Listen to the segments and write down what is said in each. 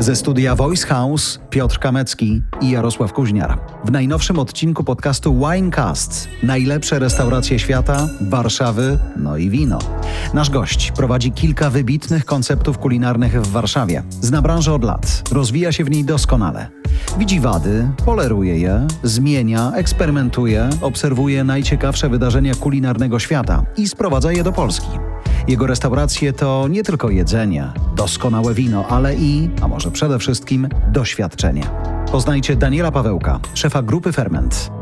Ze studia Voice House Piotr Kamecki i Jarosław Kuźniar. W najnowszym odcinku podcastu Winecast najlepsze restauracje świata, Warszawy, no i wino. Nasz gość prowadzi kilka wybitnych konceptów kulinarnych w Warszawie. Zna branżę od lat, rozwija się w niej doskonale. Widzi wady, poleruje je, zmienia, eksperymentuje, obserwuje najciekawsze wydarzenia kulinarnego świata i sprowadza je do Polski. Jego restauracje to nie tylko jedzenie, doskonałe wino, ale i, a może przede wszystkim, doświadczenie. Poznajcie Daniela Pawełka, szefa grupy Ferment.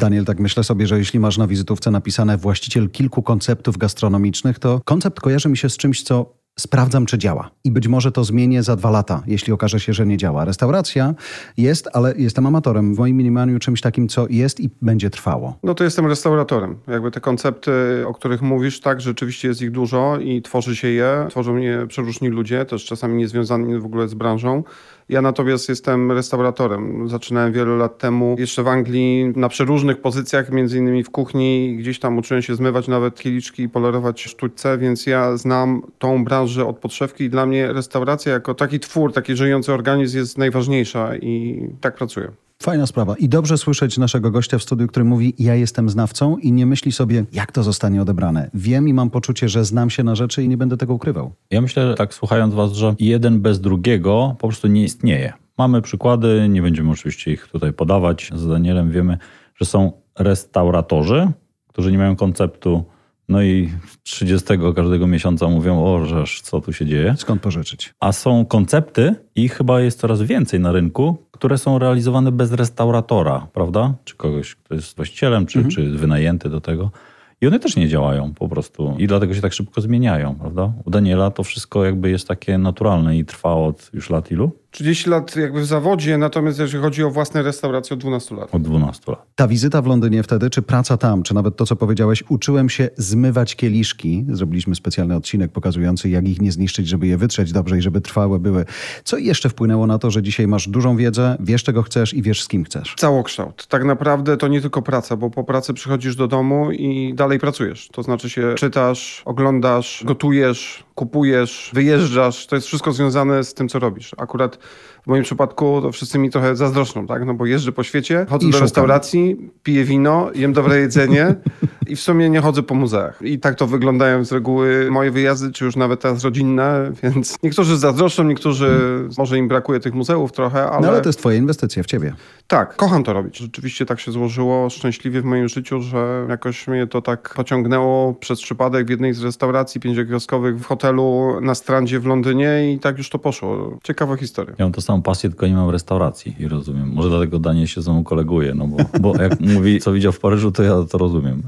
Daniel, tak myślę sobie, że jeśli masz na wizytówce napisane właściciel kilku konceptów gastronomicznych, to koncept kojarzy mi się z czymś, co sprawdzam, czy działa. I być może to zmienię za dwa lata, jeśli okaże się, że nie działa. Restauracja jest, ale jestem amatorem. W moim mniemaniu czymś takim, co jest i będzie trwało. No to jestem restauratorem. Jakby te koncepty, o których mówisz, tak, rzeczywiście jest ich dużo i tworzy się je. Tworzą je przeróżni ludzie, też czasami niezwiązani w ogóle z branżą. Ja natomiast jestem restauratorem. Zaczynałem wiele lat temu jeszcze w Anglii na przeróżnych pozycjach, między innymi w kuchni. Gdzieś tam uczyłem się zmywać nawet kieliczki i polerować sztućce, więc ja znam tą branżę od podszewki i dla mnie restauracja jako taki twór, taki żyjący organizm jest najważniejsza i tak pracuję. Fajna sprawa. I dobrze słyszeć naszego gościa w studiu, który mówi: Ja jestem znawcą i nie myśli sobie, jak to zostanie odebrane. Wiem i mam poczucie, że znam się na rzeczy i nie będę tego ukrywał. Ja myślę, tak słuchając Was, że jeden bez drugiego po prostu nie istnieje. Mamy przykłady, nie będziemy oczywiście ich tutaj podawać. Z Danielem wiemy, że są restauratorzy, którzy nie mają konceptu no i 30 każdego miesiąca mówią, o żeż, co tu się dzieje. Skąd pożyczyć? A są koncepty i chyba jest coraz więcej na rynku, które są realizowane bez restauratora, prawda? Czy kogoś, kto jest właścicielem, czy, mhm. czy wynajęty do tego. I one też nie działają po prostu. I dlatego się tak szybko zmieniają, prawda? U Daniela to wszystko jakby jest takie naturalne i trwa od już lat ilu? 30 lat jakby w zawodzie, natomiast jeżeli chodzi o własne restauracje od 12 lat. Od 12 lat. Ta wizyta w Londynie wtedy, czy praca tam, czy nawet to, co powiedziałeś, uczyłem się zmywać kieliszki. Zrobiliśmy specjalny odcinek pokazujący, jak ich nie zniszczyć, żeby je wytrzeć dobrze i żeby trwałe były. Co jeszcze wpłynęło na to, że dzisiaj masz dużą wiedzę, wiesz czego chcesz i wiesz z kim chcesz? Całokształt. Tak naprawdę to nie tylko praca, bo po pracy przychodzisz do domu i dalej pracujesz. To znaczy się czytasz, oglądasz, gotujesz, kupujesz, wyjeżdżasz. To jest wszystko związane z tym, co robisz. Akurat w moim przypadku to wszyscy mi trochę zazdroszczą, tak? No bo jeżdżę po świecie, chodzę I do szukam. restauracji, piję wino, jem dobre jedzenie i w sumie nie chodzę po muzeach. I tak to wyglądają z reguły moje wyjazdy, czy już nawet teraz rodzinne, więc niektórzy zazdroszczą, niektórzy hmm. może im brakuje tych muzeów trochę, ale... No ale to jest twoja inwestycja w ciebie. Tak, kocham to robić. Rzeczywiście tak się złożyło szczęśliwie w moim życiu, że jakoś mnie to tak pociągnęło przez przypadek w jednej z restauracji pięciogwiazdkowych w hotelu na Strandzie w Londynie i tak już to poszło. Ciekawa historia. Ja mam to samą pasję, tylko nie mam restauracji i rozumiem. Może dlatego Daniel się ze mną koleguje, no bo, bo jak mówi, co widział w Paryżu, to ja to rozumiem.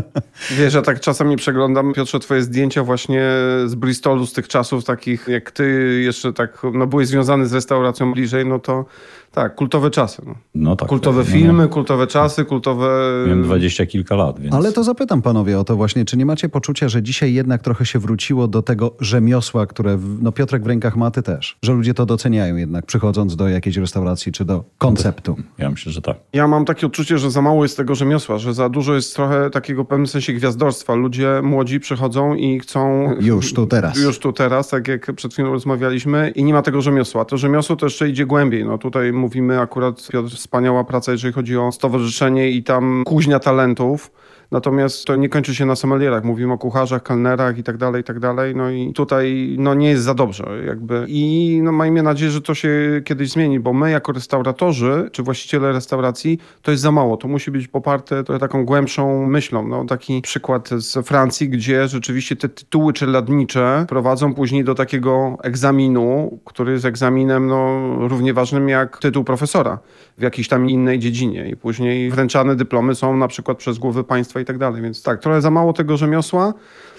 Wiesz, ja tak czasami przeglądam, Piotrze, twoje zdjęcia właśnie z Bristolu, z tych czasów takich, jak ty jeszcze tak, no byłeś związany z restauracją bliżej, no to tak, kultowe czasy. No. no tak, kultowe tak, filmy, no, kultowe czasy, kultowe... Miałem dwadzieścia kilka lat, więc... Ale to zapytam panowie o to właśnie, czy nie macie poczucia, że dzisiaj jednak trochę się wróciło do tego rzemiosła, które, no Piotrek w rękach ma, ty też, że ludzie to doceniają jednak, przychodząc do jakiejś restauracji czy do konceptu? Ja myślę, że tak. Ja mam takie odczucie, że za mało jest tego rzemiosła, że za dużo jest trochę takiego w pewnym sensie gwiazdorstwa. Ludzie młodzi przychodzą i chcą... Już tu teraz. Już tu teraz, tak jak przed chwilą rozmawialiśmy i nie ma tego rzemiosła. To rzemiosło to jeszcze idzie głębiej. No tutaj mówimy akurat, Piotr, wspaniała praca, jeżeli chodzi o stowarzyszenie i tam kuźnia talentów. Natomiast to nie kończy się na sommelierach. Mówimy o kucharzach, kelnerach i tak dalej, i tak dalej. No i tutaj no, nie jest za dobrze jakby. I no, miejmy nadzieję, że to się kiedyś zmieni, bo my jako restauratorzy, czy właściciele restauracji, to jest za mało. To musi być poparte taką głębszą myślą. No, taki przykład z Francji, gdzie rzeczywiście te tytuły czeladnicze prowadzą później do takiego egzaminu, który jest egzaminem no, równie ważnym jak tytuł profesora w jakiejś tam innej dziedzinie. I później wręczane dyplomy są na przykład przez głowy państwa i tak dalej. Więc tak, trochę za mało tego rzemiosła,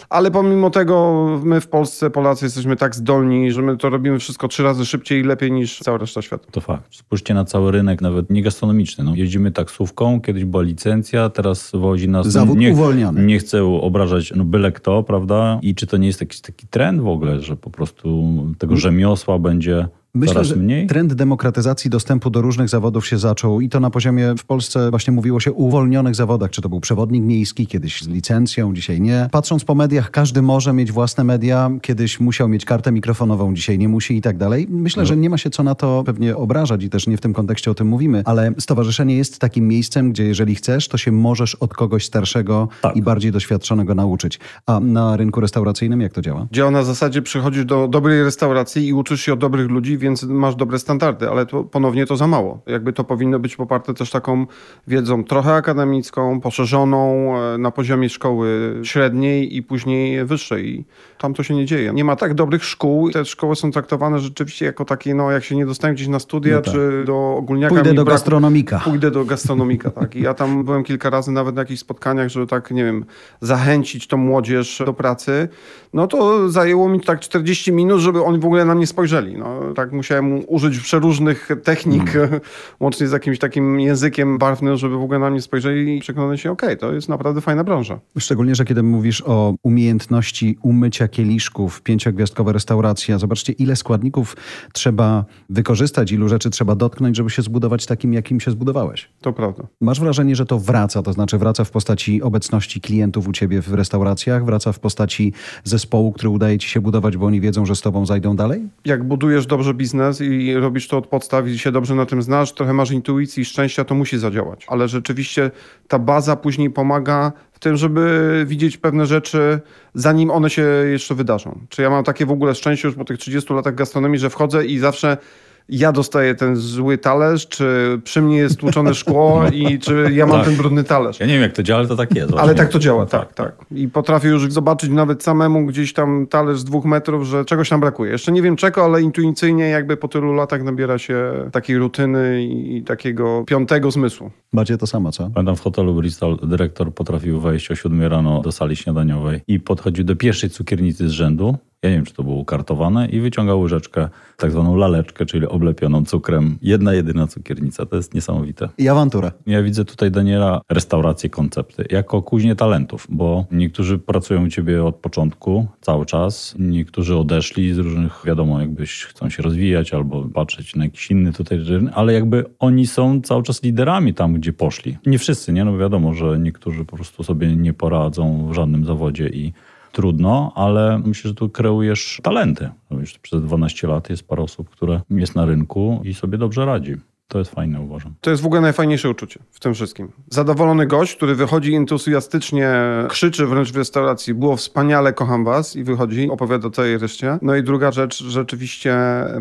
ale pomimo tego my w Polsce, Polacy jesteśmy tak zdolni, że my to robimy wszystko trzy razy szybciej i lepiej niż cała reszta świata. To fakt. Spójrzcie na cały rynek, nawet nie gastronomiczny. No, jeździmy taksówką, kiedyś była licencja, teraz wozi nas... Zawód nie, uwolniony. Nie chcę obrażać no byle kto, prawda? I czy to nie jest jakiś taki trend w ogóle, że po prostu tego rzemiosła będzie Myślę, coraz że mniej. trend demokratyzacji dostępu do różnych zawodów się zaczął i to na poziomie w Polsce właśnie mówiło się o uwolnionych zawodach. Czy to był przewodnik miejski, kiedyś z licencją, dzisiaj nie. Patrząc po mediach, każdy może mieć własne media. Kiedyś musiał mieć kartę mikrofonową, dzisiaj nie musi i tak dalej. Myślę, że nie ma się co na to pewnie obrażać i też nie w tym kontekście o tym mówimy, ale stowarzyszenie jest takim miejscem, gdzie jeżeli chcesz, to się możesz od kogoś starszego Tak. i bardziej doświadczonego nauczyć. A na rynku restauracyjnym jak to działa? Działa na zasadzie, przychodzisz do dobrej restauracji i uczysz się od dobrych ludzi, więc masz dobre standardy, ale to ponownie to za mało. Jakby to powinno być poparte też taką wiedzą trochę akademicką, poszerzoną e, na poziomie szkoły średniej i później wyższej. I tam to się nie dzieje. Nie ma tak dobrych szkół. Te szkoły są traktowane rzeczywiście jako takie, no jak się nie dostają gdzieś na studia No tak. czy do ogólniaka. Pójdę do braku- gastronomika. Pójdę do gastronomika, tak. I ja tam byłem kilka razy nawet na jakichś spotkaniach, żeby tak, nie wiem, zachęcić tą młodzież do pracy. No to zajęło mi tak 40 minut, żeby oni w ogóle na mnie spojrzeli. No, tak musiałem użyć przeróżnych technik, łącznie z jakimś takim językiem barwnym, żeby w ogóle na mnie spojrzeli i przekonali się, okej, to jest naprawdę fajna branża. Szczególnie, że kiedy mówisz o umiejętności umycia kieliszków, pięciogwiazdkowa restauracja, zobaczcie ile składników trzeba wykorzystać, ilu rzeczy trzeba dotknąć, żeby się zbudować takim, jakim się zbudowałeś. To prawda. Masz wrażenie, że to wraca, to znaczy wraca w postaci obecności klientów u ciebie w restauracjach, wraca w postaci zespołu, który udaje ci się budować, bo oni wiedzą, że z tobą zajdą dalej? jak budujesz dobrze biznes i robisz to od podstaw i się dobrze na tym znasz, trochę masz intuicji i szczęścia, to musi zadziałać. Ale rzeczywiście ta baza później pomaga w tym, żeby widzieć pewne rzeczy, zanim one się jeszcze wydarzą. Czy ja mam takie w ogóle szczęście już po tych 30 latach gastronomii, że wchodzę i zawsze ja dostaję ten zły talerz, czy przy mnie jest tłuczone szkło i czy ja mam Tak. ten brudny talerz. Ja nie wiem, jak to działa, ale to tak jest. Ale tak to działa, tak, tak. I potrafię już zobaczyć nawet samemu gdzieś tam talerz z dwóch metrów, że czegoś tam brakuje. Jeszcze nie wiem czego, ale intuicyjnie jakby po tylu latach nabiera się takiej rutyny i takiego piątego zmysłu. Macie to samo, co? Pamiętam w hotelu Bristol dyrektor potrafił wejść o 7 rano do sali śniadaniowej i podchodził do pierwszej cukiernicy z rzędu. Ja nie wiem, czy to było ukartowane i wyciągał łyżeczkę, tak zwaną laleczkę, czyli oblepioną cukrem. Jedna, jedyna cukiernica. To jest niesamowite. I awantura. Ja widzę tutaj, Daniela, restauracje, koncepty, jako kuźnię talentów, bo niektórzy pracują u ciebie od początku, cały czas, niektórzy odeszli z różnych, wiadomo, jakbyś chcą się rozwijać albo patrzeć na jakiś inny tutaj ale jakby oni są cały czas liderami tam, gdzie poszli. Nie wszyscy, nie? No wiadomo, że niektórzy po prostu sobie nie poradzą w żadnym zawodzie i trudno, ale myślę, że tu kreujesz talenty. No przez 12 lat jest parę osób, które jest na rynku i sobie dobrze radzi. To jest fajne, uważam. To jest w ogóle najfajniejsze uczucie w tym wszystkim. Zadowolony gość, który wychodzi entuzjastycznie, krzyczy wręcz w restauracji, było wspaniale, kocham was i wychodzi, opowiada o całej reszcie. No i druga rzecz, rzeczywiście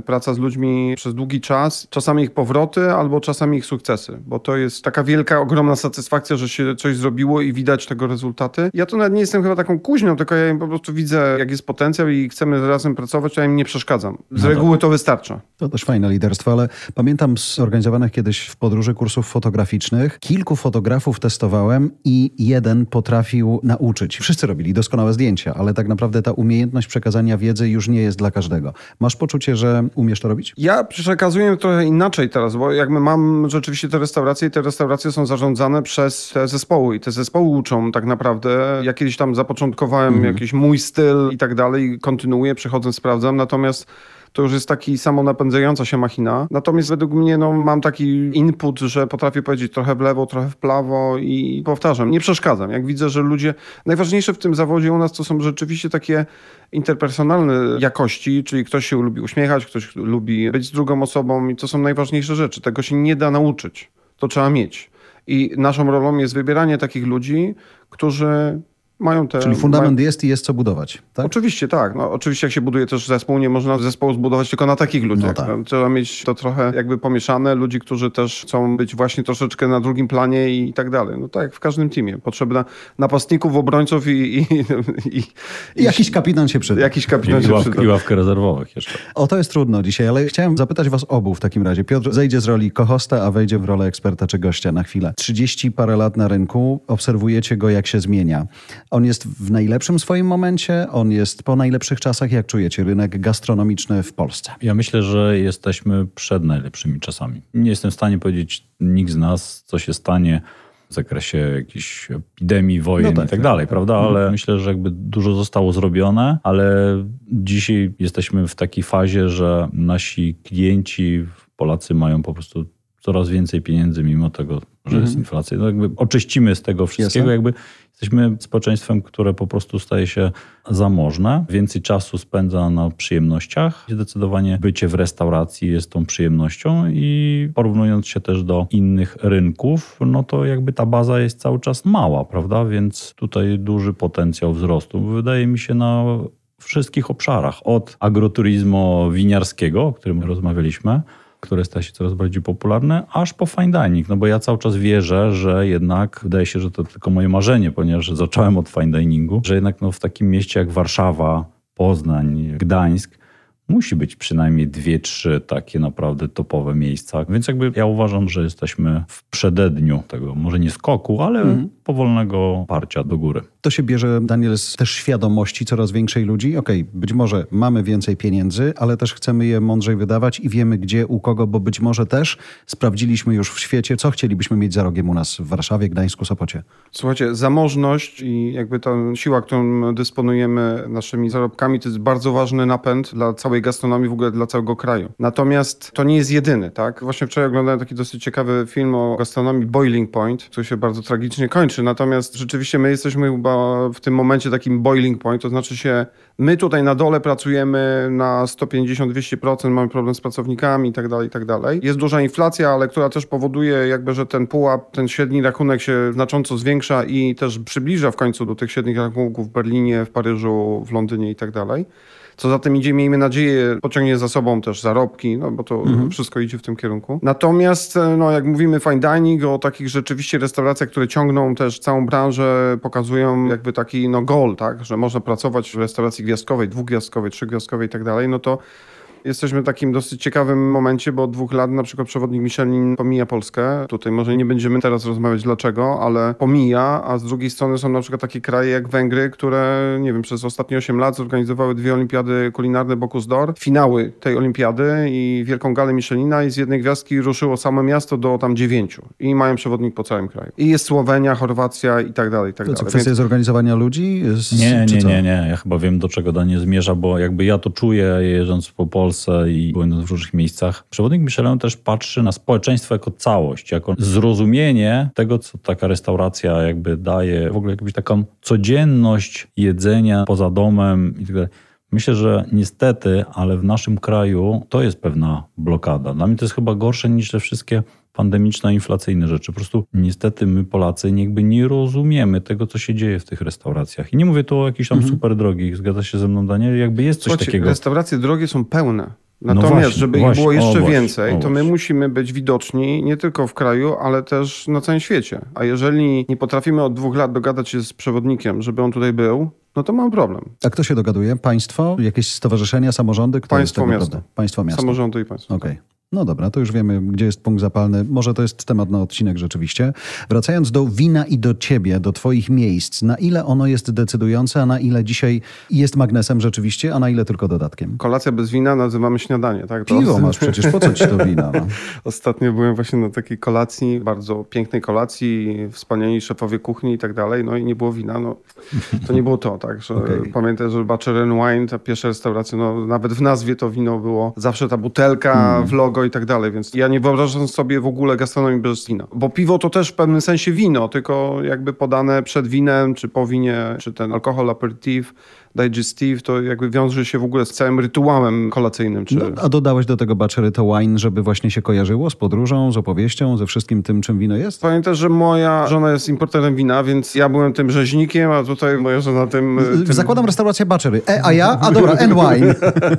praca z ludźmi przez długi czas, czasami ich powroty albo czasami ich sukcesy, bo to jest taka wielka, ogromna satysfakcja, że się coś zrobiło i widać tego rezultaty. Ja to nawet nie jestem chyba taką kuźnią, tylko ja im po prostu widzę, jak jest potencjał i chcemy razem pracować, to ja im nie przeszkadzam. Z No reguły to wystarcza. To też fajne liderstwo, ale pamiętam z kiedyś w podróży kursów fotograficznych, kilku fotografów testowałem i jeden potrafił nauczyć. Wszyscy robili doskonałe zdjęcia, ale tak naprawdę ta umiejętność przekazania wiedzy już nie jest dla każdego. Masz poczucie, że umiesz to robić? Ja przekazuję trochę inaczej teraz, bo jakby mam rzeczywiście te restauracje i te restauracje są zarządzane przez te zespoły i te zespoły uczą tak naprawdę. Ja kiedyś tam zapoczątkowałem jakiś mój styl i tak dalej, kontynuuję, przychodzę, sprawdzam, natomiast to już jest taki samonapędzająca się machina. Natomiast według mnie no, mam taki input, że potrafię powiedzieć trochę w lewo, trochę w prawo i powtarzam, nie przeszkadzam. Jak widzę, że ludzie... Najważniejsze w tym zawodzie u nas to są rzeczywiście takie interpersonalne jakości, czyli ktoś się lubi uśmiechać, ktoś lubi być z drugą osobą i to są najważniejsze rzeczy. Tego się nie da nauczyć. To trzeba mieć. I naszą rolą jest wybieranie takich ludzi, którzy mają te... Czyli fundament jest i jest co budować, tak? Oczywiście tak. No, oczywiście jak się buduje też zespół, nie można zespołu zbudować tylko na takich ludziach. No tak. No, Trzeba mieć to trochę jakby pomieszane, ludzi, którzy też chcą być właśnie troszeczkę na drugim planie i, tak dalej. No tak jak w każdym teamie. Potrzebna napastników, obrońców i, i, i, I jakiś kapitan się przyda. jakiś I, kapitan i, się ławkę, przyda. I ławkę rezerwowych jeszcze. O, to jest trudno dzisiaj, ale chciałem zapytać was obu w takim razie. Piotr zejdzie z roli kohosta, a wejdzie w rolę eksperta czy gościa na chwilę. 30 parę lat na rynku, obserwujecie go jak się zmienia. On jest w najlepszym swoim momencie, on jest po najlepszych czasach. Jak czujecie rynek gastronomiczny w Polsce? Ja myślę, że jesteśmy przed najlepszymi czasami. Nie jestem w stanie powiedzieć nikt z nas, co się stanie w zakresie jakichś epidemii, wojen No tak, i tak tak, dalej, tak. prawda? Ale myślę, że jakby dużo zostało zrobione, ale dzisiaj jesteśmy w takiej fazie, że nasi klienci, Polacy mają po prostu coraz więcej pieniędzy, mimo tego, że jest inflacja. No jakby oczyścimy z tego wszystkiego, Jasne. jakby jesteśmy społeczeństwem, które po prostu staje się zamożne, więcej czasu spędza na przyjemnościach. Zdecydowanie bycie w restauracji jest tą przyjemnością i porównując się też do innych rynków, no to jakby ta baza jest cały czas mała, prawda? Więc tutaj duży potencjał wzrostu. Wydaje mi się na wszystkich obszarach, od agroturizmu winiarskiego, o którym rozmawialiśmy, które staje się coraz bardziej popularne, aż po fine dining. No bo ja cały czas wierzę, że jednak, wydaje się, że to tylko moje marzenie, ponieważ zacząłem od fine diningu, że jednak no, w takim mieście jak Warszawa, Poznań, Gdańsk musi być przynajmniej dwie, trzy takie naprawdę topowe miejsca. Więc jakby ja uważam, że jesteśmy w przededniu tego, może nie skoku, ale powolnego parcia do góry. To się bierze, Daniel, z też świadomości coraz większej ludzi. Okej, być może mamy więcej pieniędzy, ale też chcemy je mądrzej wydawać i wiemy gdzie, u kogo, bo być może też sprawdziliśmy już w świecie, co chcielibyśmy mieć za rogiem u nas w Warszawie, Gdańsku, Sopocie. Słuchajcie, zamożność i jakby ta siła, którą dysponujemy naszymi zarobkami, to jest bardzo ważny napęd dla całej gastronomii, w ogóle dla całego kraju. Natomiast to nie jest jedyny, tak? Właśnie wczoraj oglądałem taki dosyć ciekawy film o gastronomii Boiling Point, który się bardzo tragicznie kończy. Natomiast rzeczywiście my jesteśmy chyba w tym momencie takim boiling point, to znaczy się my tutaj na dole pracujemy na 150-200%, mamy problem z pracownikami i tak dalej, i tak. Jest duża inflacja, ale która też powoduje jakby, że ten pułap, ten średni rachunek się znacząco zwiększa i też przybliża w końcu do tych średnich rachunków w Berlinie, w Paryżu, w Londynie i tak. Co za tym idzie, miejmy nadzieję, pociągnie za sobą też zarobki, no bo to wszystko idzie w tym kierunku. Natomiast, e, no, jak mówimy fine dining, o takich rzeczywiście restauracjach, które ciągną też całą branżę, pokazują jakby taki no goal, tak, że można pracować w restauracji gwiazdkowej, dwugwiazdkowej, trzygwiazdkowej i tak dalej, no to Jesteśmy w takim dosyć ciekawym momencie, bo od dwóch lat na przykład przewodnik Michelin pomija Polskę. Tutaj może nie będziemy teraz rozmawiać dlaczego, ale pomija, a z drugiej strony są na przykład takie kraje jak Węgry, które, nie wiem, przez ostatnie 8 lat zorganizowały dwie olimpiady kulinarne Bocuse d'Or, finały tej olimpiady i wielką galę Michelina i z jednej gwiazdki ruszyło samo miasto do tam dziewięciu i mają przewodnik po całym kraju. I jest Słowenia, Chorwacja i tak dalej, i tak To dalej. co, kwestia zorganizowania ludzi? Z, Nie, nie, nie, nie. Ja chyba wiem, do czego Daniel zmierza, bo jakby ja to czuję, jeżdżąc po Polsce i będąc w różnych miejscach. Przewodnik Michelin też patrzy na społeczeństwo jako całość, jako zrozumienie tego, co taka restauracja jakby daje, w ogóle jakąś taką codzienność jedzenia poza domem i tak dalej. Myślę, że niestety, ale w naszym kraju to jest pewna blokada. Dla mnie to jest chyba gorsze niż te wszystkie pandemiczne, inflacyjne rzeczy. Po prostu niestety my Polacy jakby nie rozumiemy tego, co się dzieje w tych restauracjach. I nie mówię tu o jakichś tam super drogich, zgadza się ze mną Daniel, jakby jest coś Słuchajcie, takiego. restauracje drogie są pełne. No Natomiast, właśnie, żeby właśnie, ich było jeszcze właśnie, więcej, to my musimy być widoczni nie tylko w kraju, ale też na całym świecie. A jeżeli nie potrafimy od dwóch lat dogadać się z przewodnikiem, żeby on tutaj był, no to mamy problem. A kto się dogaduje? Państwo? Jakieś stowarzyszenia, samorządy? Kto Państwo, jest miasto. Państwo, miasto. Samorządy i państwo. Okej. No dobra, to już wiemy, gdzie jest punkt zapalny. Może to jest temat na odcinek rzeczywiście. Wracając do wina i do ciebie, do twoich miejsc, na ile ono jest decydujące, a na ile dzisiaj jest magnesem rzeczywiście, a na ile tylko dodatkiem? Kolacja bez wina nazywamy śniadanie, tak? To- Piwo masz przecież, po co ci to wina? No? Ostatnio byłem właśnie na takiej kolacji, bardzo pięknej kolacji, wspaniali szefowie kuchni i tak dalej, no i nie było wina, no to nie było to, tak, że Okej. pamiętam, że and Wine, ta pierwsza restauracja, no nawet w nazwie to wino było, zawsze ta butelka w logo i tak dalej, więc ja nie wyobrażam sobie w ogóle gastronomii bez wina, bo piwo to też w pewnym sensie wino, tylko jakby podane przed winem, czy po winie, czy ten alkohol aperitif, digestive, to jakby wiąże się w ogóle z całym rytuałem kolacyjnym, czy... No, a dodałeś do tego Baczery to wine, żeby właśnie się kojarzyło z podróżą, z opowieścią, ze wszystkim tym, czym wino jest? Pamiętasz, że moja żona jest importerem wina, więc ja byłem tym rzeźnikiem, a tutaj moja żona tym... tym Zakładam restaurację Baczery. E, a ja? A dobra, and wine.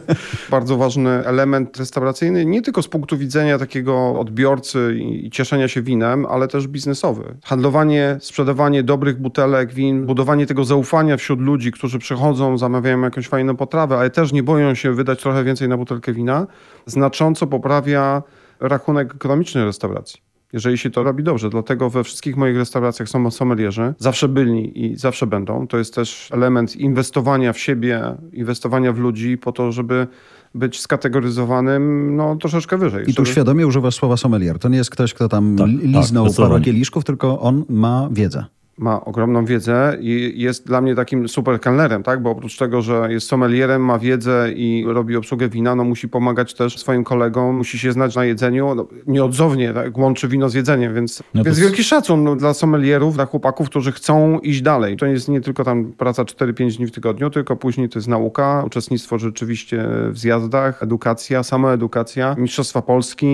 bardzo ważny element restauracyjny, nie tylko z punktu widzenia takiego odbiorcy i cieszenia się winem, ale też biznesowy. Handlowanie, sprzedawanie dobrych butelek win, budowanie tego zaufania wśród ludzi, którzy przychodzą, zamawiają jakąś fajną potrawę, ale też nie boją się wydać trochę więcej na butelkę wina, znacząco poprawia rachunek ekonomiczny restauracji. Jeżeli się to robi dobrze, dlatego we wszystkich moich restauracjach są sommelierzy, zawsze byli i zawsze będą. To jest też element inwestowania w siebie, inwestowania w ludzi po to, żeby być skategoryzowanym no, troszeczkę wyżej. I tu żeby... świadomie używasz słowa sommelier. To nie jest ktoś, kto tam Tak, liznął tak, parę kieliszków, tylko on ma wiedzę. Ma ogromną wiedzę i jest dla mnie takim super kelnerem, tak? Bo oprócz tego, że jest sommelierem, ma wiedzę i robi obsługę wina, no musi pomagać też swoim kolegom, musi się znać na jedzeniu. No, nieodzownie tak? łączy wino z jedzeniem, więc, No więc wielki szacun no, dla sommelierów, dla chłopaków, którzy chcą iść dalej. To jest nie tylko tam praca 4-5 dni w tygodniu, tylko później to jest nauka, uczestnictwo rzeczywiście w zjazdach, edukacja, samoedukacja, Mistrzostwa Polski,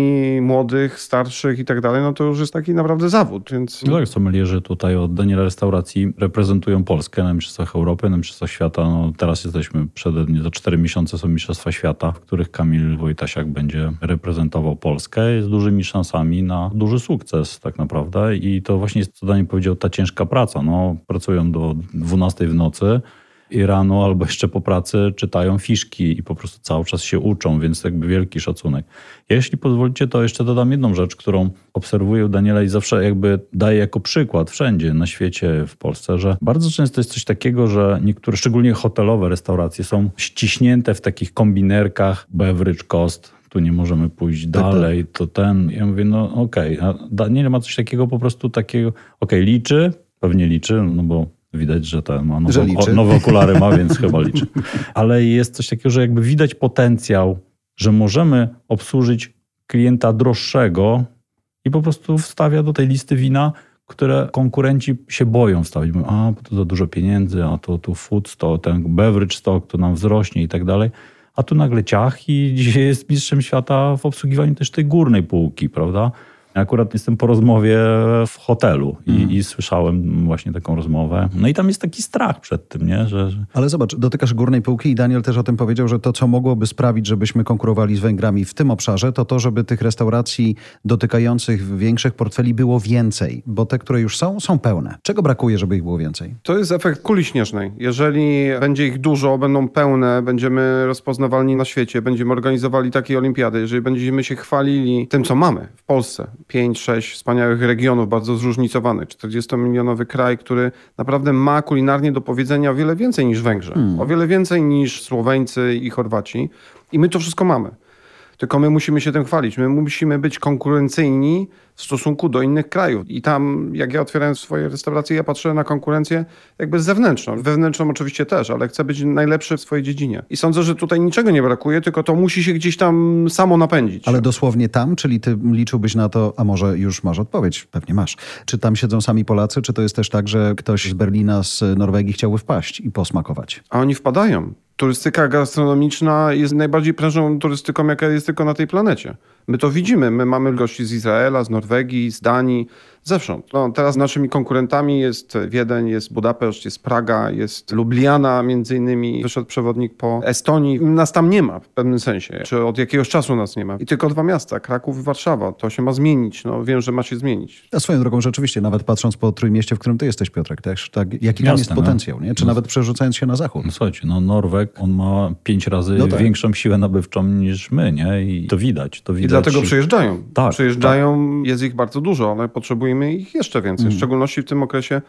młodych, starszych i tak dalej, no to już jest taki naprawdę zawód, więc... No tak, sommelierzy tutaj od Daniela Restauracji reprezentują Polskę na Mistrzostwach Europy, na Mistrzostwach Świata. No, teraz jesteśmy przed, nie za 4 miesiące są Mistrzostwa Świata, w których Kamil Wojtasiak będzie reprezentował Polskę z dużymi szansami na duży sukces tak naprawdę. I to właśnie jest, co Daniel powiedział, ta ciężka praca. No, pracują do 12 w nocy i rano albo jeszcze po pracy czytają fiszki i po prostu cały czas się uczą, więc jakby wielki szacunek. Jeśli pozwolicie, to jeszcze dodam jedną rzecz, którą obserwuję u Daniela i zawsze jakby daję jako przykład wszędzie na świecie, w Polsce, że bardzo często jest coś takiego, że niektóre, szczególnie hotelowe restauracje są ściśnięte w takich kombinerkach beverage cost, tu nie możemy pójść Tak, tak. dalej, to ten. Ja mówię, no okej, a Daniel ma coś takiego po prostu takiego, okej, liczy, pewnie liczy, no bo widać, że ten ma nowe, Że liczy. o, nowe okulary ma, więc chyba liczy. Ale jest coś takiego, że jakby widać potencjał, że możemy obsłużyć klienta droższego i po prostu wstawia do tej listy wina, które konkurenci się boją wstawić. Mówią, a, bo to za dużo pieniędzy, a to tu food stock, ten beverage stock to nam wzrośnie i tak dalej. A tu nagle ciach i dzisiaj jest mistrzem świata w obsługiwaniu też tej górnej półki, prawda? Akurat jestem po rozmowie w hotelu i, i słyszałem właśnie taką rozmowę. No i tam jest taki strach przed tym, nie? Że, że Ale zobacz, dotykasz górnej półki i Daniel też o tym powiedział, że to, co mogłoby sprawić, żebyśmy konkurowali z Węgrami w tym obszarze, to to, żeby tych restauracji dotykających większych portfeli było więcej, bo te, które już są, są pełne. Czego brakuje, żeby ich było więcej? To jest efekt kuli śnieżnej. Jeżeli będzie ich dużo, będą pełne, będziemy rozpoznawalni na świecie, będziemy organizowali takie olimpiady, jeżeli będziemy się chwalili tym, co mamy w Polsce, 5-6 wspaniałych regionów, bardzo zróżnicowanych, 40-milionowy kraj, który naprawdę ma kulinarnie do powiedzenia o wiele więcej niż Węgrzy, o wiele więcej niż Słoweńcy i Chorwaci. I my to wszystko mamy. Tylko my musimy się tym chwalić. My musimy być konkurencyjni w stosunku do innych krajów. I tam, jak ja otwierałem swoje restauracje, ja patrzę na konkurencję jakby zewnętrzną. Wewnętrzną oczywiście też, ale chcę być najlepszy w swojej dziedzinie. I sądzę, że tutaj niczego nie brakuje, tylko to musi się gdzieś tam samo napędzić. Ale dosłownie tam, czyli ty liczyłbyś na to, a może już masz odpowiedź, pewnie masz. Czy tam siedzą sami Polacy, czy to jest też tak, że ktoś z Berlina, z Norwegii chciałby wpaść i posmakować? A oni wpadają. Turystyka gastronomiczna jest najbardziej prężną turystyką, jaka jest tylko na tej planecie. My to widzimy. My mamy gości z Izraela, z Norwegii, z Danii, zewsząd. No, teraz naszymi konkurentami jest Wiedeń, jest Budapeszt, jest Praga, jest Lubliana między innymi. Wyszedł przewodnik po Estonii. Nas tam nie ma w pewnym sensie. Czy od jakiegoś czasu nas nie ma. I tylko dwa miasta, Kraków i Warszawa. To się ma zmienić. No, wiem, że ma się zmienić. A swoją drogą rzeczywiście, nawet patrząc po Trójmieście, w którym ty jesteś, Piotrek, też, tak, jaki tam jest no. potencjał, nie? Czy nawet przerzucając się na zachód. No słuchajcie, no Norweg, on ma pięć razy No tak. większą siłę nabywczą niż my, nie? I to widać, to widać. Dlatego przyjeżdżają. Tak, przyjeżdżają, jest ich bardzo dużo, ale potrzebujemy ich jeszcze więcej. W szczególności w tym okresie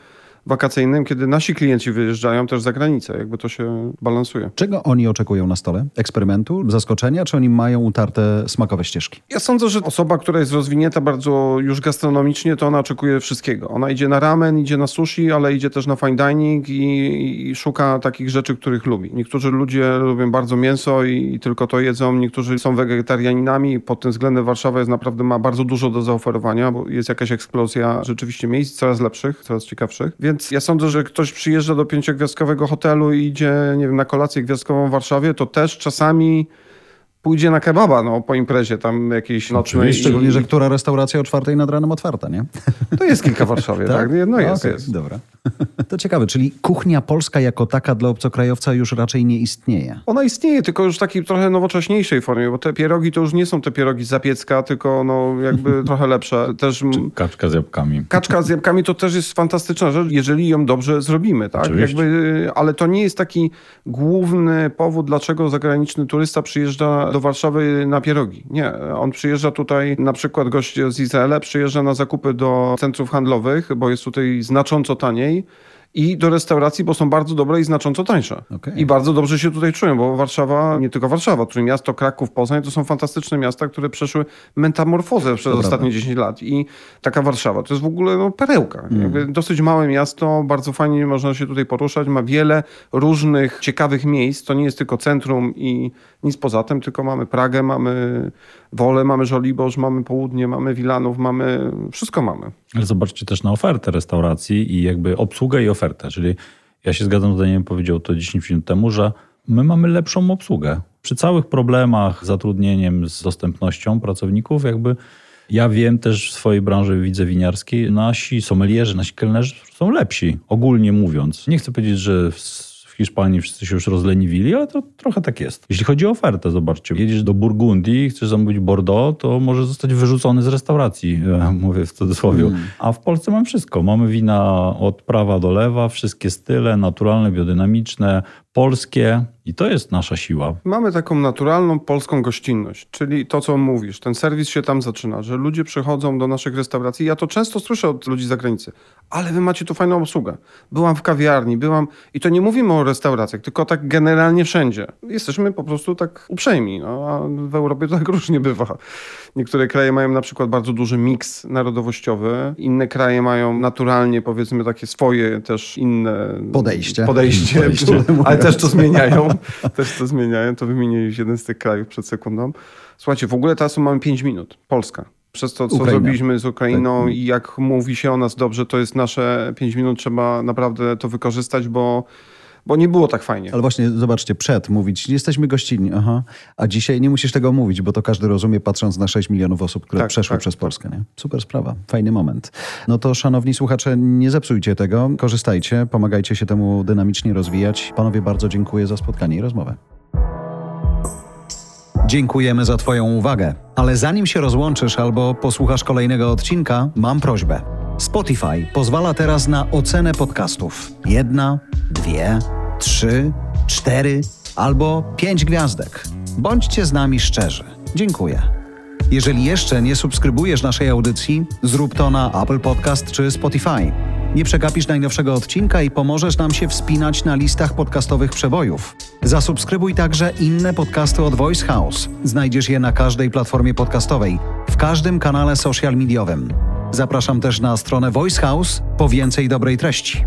wakacyjnym, kiedy nasi klienci wyjeżdżają też za granicę. Jakby to się balansuje. Czego oni oczekują na stole? Eksperymentu, zaskoczenia, czy oni mają utarte smakowe ścieżki? Ja sądzę, że osoba, która jest rozwinięta bardzo już gastronomicznie, to ona oczekuje wszystkiego. Ona idzie na ramen, idzie na sushi, ale idzie też na fine dining i, i szuka takich rzeczy, których lubi. Niektórzy ludzie lubią bardzo mięso i, i tylko to jedzą, niektórzy są wegetarianinami i pod tym względem Warszawa jest naprawdę ma bardzo dużo do zaoferowania, bo jest jakaś eksplozja rzeczywiście miejsc coraz lepszych, coraz ciekawszych. Więc ja sądzę, że ktoś przyjeżdża do pięciogwiazdkowego hotelu i idzie, nie wiem, na kolację gwiazdkową w Warszawie, to też czasami pójdzie na kebaba no, po imprezie tam jakiejś. Oczywiście, Szczególnie, i- że która restauracja o czwartej nad ranem otwarta, nie? To jest kilka w Warszawie, tak? No jest, Okej, jest. Dobra. To ciekawe, czyli kuchnia polska jako taka dla obcokrajowca już raczej nie istnieje. Ona istnieje, tylko już w takiej trochę nowocześniejszej formie, bo te pierogi to już nie są te pierogi z zapiecka, tylko no jakby trochę lepsze. Też m, Kaczka z jabłkami. kaczka z jabłkami to też jest fantastyczna rzecz, jeżeli ją dobrze zrobimy, tak? Oczywiście. Jakby, ale to nie jest taki główny powód, dlaczego zagraniczny turysta przyjeżdża do Warszawy na pierogi. Nie, on przyjeżdża tutaj, na przykład gość z Izraela przyjeżdża na zakupy do centrów handlowych, bo jest tutaj znacząco taniej i do restauracji, bo są bardzo dobre i znacząco tańsze. Okay. I bardzo dobrze się tutaj czują, bo Warszawa, nie tylko Warszawa, to miasto Kraków, Poznań to są fantastyczne miasta, które przeszły metamorfozę przez ostatnie prawda. 10 lat. I taka Warszawa to jest w ogóle no, perełka. Mm. dosyć małe miasto, bardzo fajnie można się tutaj poruszać, ma wiele różnych ciekawych miejsc. To nie jest tylko centrum i nic poza tym, tylko mamy Pragę, mamy Wolę, mamy Żoliborz, mamy Południe, mamy Wilanów, mamy... Wszystko mamy. Ale zobaczcie też na ofertę restauracji i jakby obsługę i ofertę. Czyli ja się zgadzam z Danielem, powiedział to 10 minut temu, że my mamy lepszą obsługę. Przy całych problemach z zatrudnieniem, z dostępnością pracowników, jakby ja wiem też w swojej branży widzę winiarskiej, nasi sommelierzy, nasi kelnerzy są lepsi, ogólnie mówiąc. Nie chcę powiedzieć, że Hiszpanii wszyscy się już rozleniwili, ale to trochę tak jest. Jeśli chodzi o ofertę, zobaczcie, jedziesz do Burgundii, chcesz zamówić Bordeaux, to może zostać wyrzucony z restauracji, e, mówię w cudzysłowie. Mm. A w Polsce mamy wszystko. Mamy wina od prawa do lewa, wszystkie style, naturalne, biodynamiczne, polskie i to jest nasza siła. Mamy taką naturalną polską gościnność, czyli to, co mówisz. Ten serwis się tam zaczyna, że ludzie przychodzą do naszych restauracji. Ja to często słyszę od ludzi z zagranicy, ale wy macie tu fajną obsługę. Byłam w kawiarni, byłam i to nie mówimy o restauracjach, tylko tak generalnie wszędzie. Jesteśmy po prostu tak uprzejmi, no, a w Europie to tak różnie bywa. Niektóre kraje mają na przykład bardzo duży miks narodowościowy, inne kraje mają naturalnie powiedzmy takie swoje też inne podejście. podejście, podejście ale też to zmieniają. też to zmieniają. To wymieniłeś jeden z tych krajów przed sekundą. Słuchajcie, w ogóle teraz mamy 5 minut. Polska. Przez to, co Ukraina. zrobiliśmy z Ukrainą tak. i jak mówi się o nas dobrze, to jest nasze 5 minut. Trzeba naprawdę to wykorzystać, bo bo nie było tak fajnie. Ale właśnie zobaczcie, przed mówić, jesteśmy gościnni, aha, a dzisiaj nie musisz tego mówić, bo to każdy rozumie patrząc na 6 milionów osób, które tak, przeszły tak, przez Polskę. Nie? Super sprawa, fajny moment. No to szanowni słuchacze, nie zepsujcie tego, korzystajcie, pomagajcie się temu dynamicznie rozwijać. Panowie, bardzo dziękuję za spotkanie i rozmowę. Dziękujemy za Twoją uwagę. Ale zanim się rozłączysz albo posłuchasz kolejnego odcinka, mam prośbę. Spotify pozwala teraz na ocenę podcastów. Jedna, dwie, trzy, cztery albo pięć gwiazdek. Bądźcie z nami szczerzy. Dziękuję. Jeżeli jeszcze nie subskrybujesz naszej audycji, zrób to na Apple Podcast czy Spotify. Nie przegapisz najnowszego odcinka i pomożesz nam się wspinać na listach podcastowych przebojów. Zasubskrybuj także inne podcasty od Voice House. Znajdziesz je na każdej platformie podcastowej, w każdym kanale social mediowym. Zapraszam też na stronę Voice House po więcej dobrej treści.